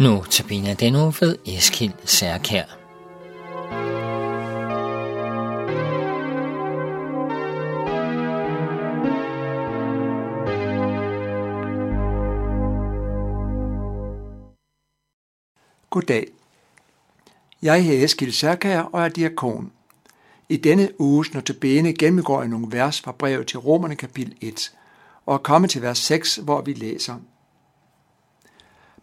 Nu tabiner den uge ved Eskild Særkær. Goddag. Jeg hedder Eskild Særkær og er diakon. I denne uges notabene gennemgår jeg nogle vers fra brevet til Romerne kapitel 1 og er kommet til vers 6, hvor vi læser –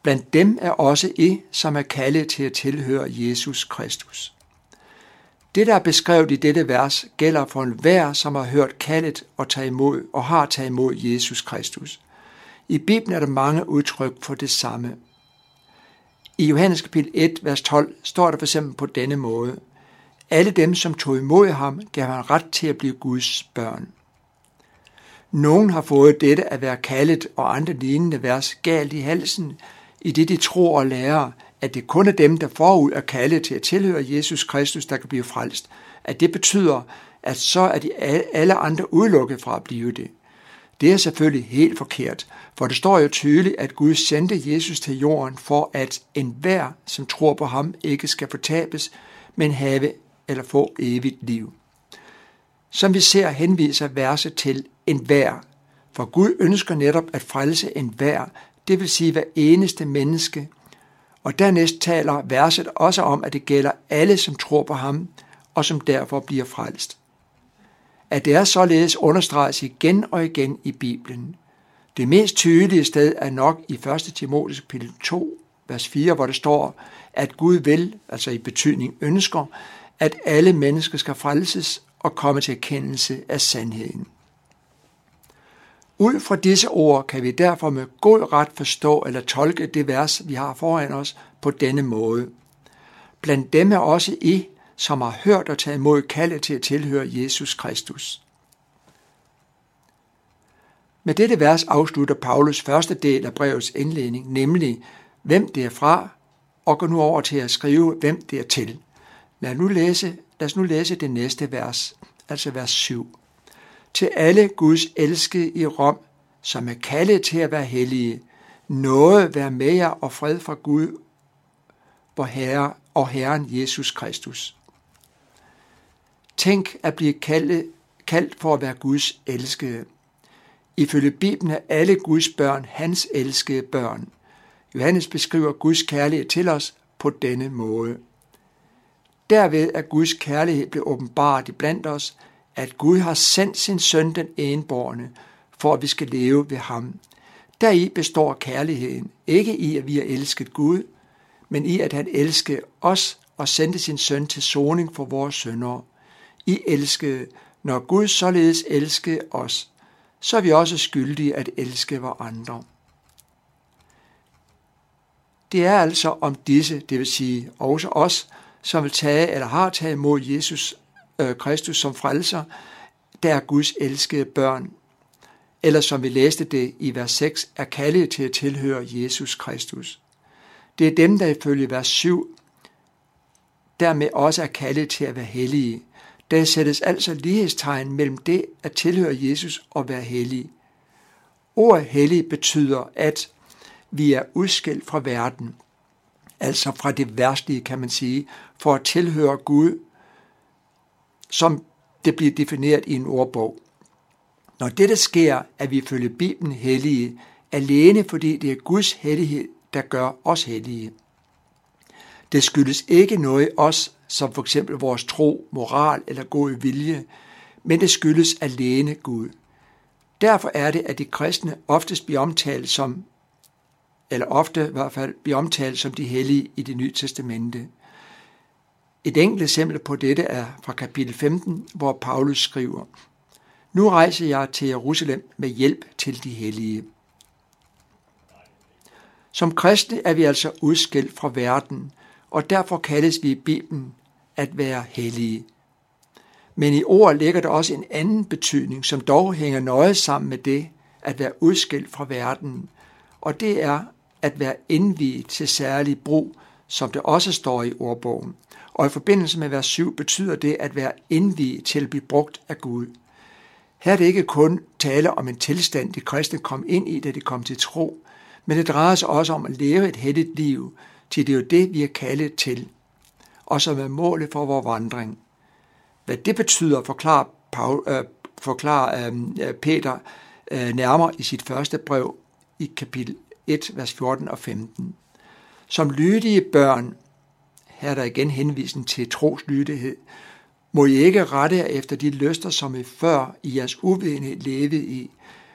Blandt dem er også I, som er kaldet til at tilhøre Jesus Kristus. Det, der er beskrevet i dette vers, gælder for enhver, som har hørt kaldet og, taget imod, og har taget imod Jesus Kristus. I Bibelen er der mange udtryk for det samme. I Johannes kapitel 1, vers 12 står der for eksempel på denne måde. Alle dem, som tog imod ham, gav han ret til at blive Guds børn. Nogen har fået dette at være kaldet og andre lignende vers galt i halsen, i det de tror og lærer, at det kun er dem, der forud er kaldet til at tilhøre Jesus Kristus, der kan blive frelst. At det betyder, at så er de alle andre udelukket fra at blive det. Det er selvfølgelig helt forkert, for det står jo tydeligt, at Gud sendte Jesus til jorden for, at enhver, som tror på ham, ikke skal fortabes, men have eller få evigt liv. Som vi ser, henviser verset til enhver, for Gud ønsker netop at frelse enhver, det vil sige hver eneste menneske. Og dernæst taler verset også om, at det gælder alle, som tror på ham, og som derfor bliver frelst. At det er således understreges igen og igen i Bibelen. Det mest tydelige sted er nok i 1. Timotheus kapitel 2, vers 4, hvor det står, at Gud vil, altså i betydning ønsker, at alle mennesker skal frelses og komme til erkendelse af sandheden. Ud fra disse ord kan vi derfor med god ret forstå eller tolke det vers, vi har foran os, på denne måde. Blandt dem er også I, som har hørt og taget imod kaldet til at tilhøre Jesus Kristus. Med dette vers afslutter Paulus første del af brevets indledning, nemlig hvem det er fra, og går nu over til at skrive, hvem det er til. Lad, nu læse, lad os nu læse det næste vers, altså vers 7 til alle Guds elskede i Rom, som er kaldet til at være hellige. Noget være med jer og fred fra Gud vor Herre og Herren Jesus Kristus. Tænk at blive kaldet, kaldt for at være Guds elskede. Ifølge Bibelen er alle Guds børn hans elskede børn. Johannes beskriver Guds kærlighed til os på denne måde. Derved er Guds kærlighed blevet åbenbart blandt os, at Gud har sendt sin søn den enborne, for at vi skal leve ved ham. Deri består kærligheden, ikke i, at vi har elsket Gud, men i, at han elskede os og sendte sin søn til soning for vores sønder. I elskede, når Gud således elskede os, så er vi også skyldige at elske andre. Det er altså om disse, det vil sige også os, som vil tage eller har taget imod Jesus øh, Kristus som frelser, der er Guds elskede børn. Eller som vi læste det i vers 6, er kaldet til at tilhøre Jesus Kristus. Det er dem, der ifølge vers 7 dermed også er kaldet til at være hellige. Der sættes altså lighedstegn mellem det at tilhøre Jesus og være hellig. Ordet hellig betyder, at vi er udskilt fra verden, altså fra det værstlige, kan man sige, for at tilhøre Gud som det bliver defineret i en ordbog. Når dette sker, er vi følge Bibelen hellige, alene fordi det er Guds hellighed, der gør os hellige. Det skyldes ikke noget os, som for eksempel vores tro, moral eller god vilje, men det skyldes alene Gud. Derfor er det, at de kristne oftest bliver omtalt som, eller ofte i hvert fald bliver omtalt som de hellige i det nye testamente. Et enkelt eksempel på dette er fra kapitel 15, hvor Paulus skriver, Nu rejser jeg til Jerusalem med hjælp til de hellige. Som kristne er vi altså udskilt fra verden, og derfor kaldes vi i Bibelen at være hellige. Men i ord ligger der også en anden betydning, som dog hænger nøje sammen med det at være udskilt fra verden, og det er at være indviet til særlig brug, som det også står i ordbogen. Og i forbindelse med vers 7 betyder det at være indviet til at blive brugt af Gud. Her er det ikke kun tale om en tilstand, de kristne kom ind i, da de kom til tro, Men det drejer sig også om at leve et helligt liv, til det er jo det, vi er kaldet til, og som er målet for vores vandring. Hvad det betyder, forklarer, Paul, øh, forklarer øhm, øh, Peter øh, nærmere i sit første brev i kapitel 1, vers 14 og 15. Som lydige børn, her er der igen henvisen til troslydighed, må I ikke rette jer efter de lyster, som I før i jeres uvidenhed levede i,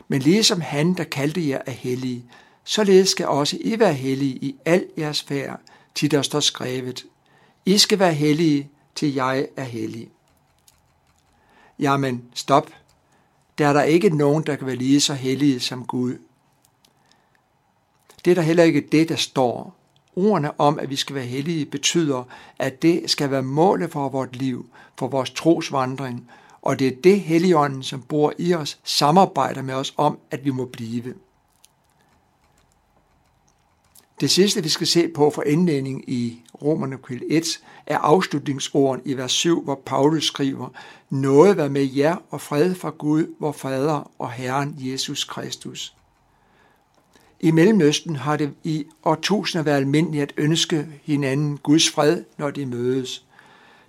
men ligesom han, der kaldte jer er hellige, således skal også I være hellige i al jeres færd, til der står skrevet. I skal være hellige, til jeg er hellig. Jamen, stop. Der er der ikke nogen, der kan være lige så hellige som Gud. Det er der heller ikke det, der står. Ordene om, at vi skal være hellige, betyder, at det skal være målet for vores liv, for vores trosvandring, og det er det Helligånden, som bor i os, samarbejder med os om, at vi må blive. Det sidste, vi skal se på for indledning i Romerne kapitel 1, er afslutningsorden i vers 7, hvor Paulus skriver, Noget være med jer og fred fra Gud, vor Fader og Herren Jesus Kristus. I Mellemøsten har det i årtusinder været almindeligt at ønske hinanden Guds fred, når de mødes.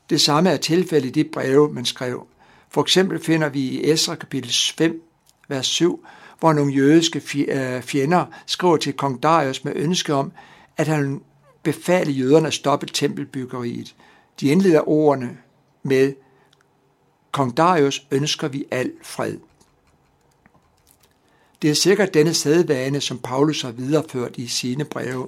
Det samme er tilfældet i de breve, man skrev. For eksempel finder vi i Esra kapitel 5, vers 7, hvor nogle jødiske øh, fjender skriver til kong Darius med ønske om, at han befale jøderne at stoppe tempelbyggeriet. De indleder ordene med, Kong Darius ønsker vi al fred. Det er sikkert denne sædvane, som Paulus har videreført i sine breve.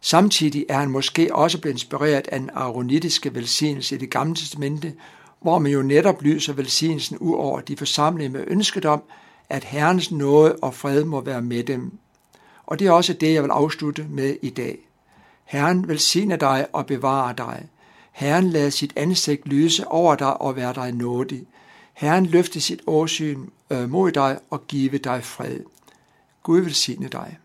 Samtidig er han måske også blevet inspireret af den aronitiske velsignelse i det gamle testamente, hvor man jo netop lyser velsignelsen ud over de forsamlede med ønsket om, at Herrens nåde og fred må være med dem. Og det er også det, jeg vil afslutte med i dag. Herren velsigne dig og bevare dig. Herren lader sit ansigt lyse over dig og være dig nådig. Herren løfte sit årsyn øh, mod dig og give dig fred. Gud velsigne dig.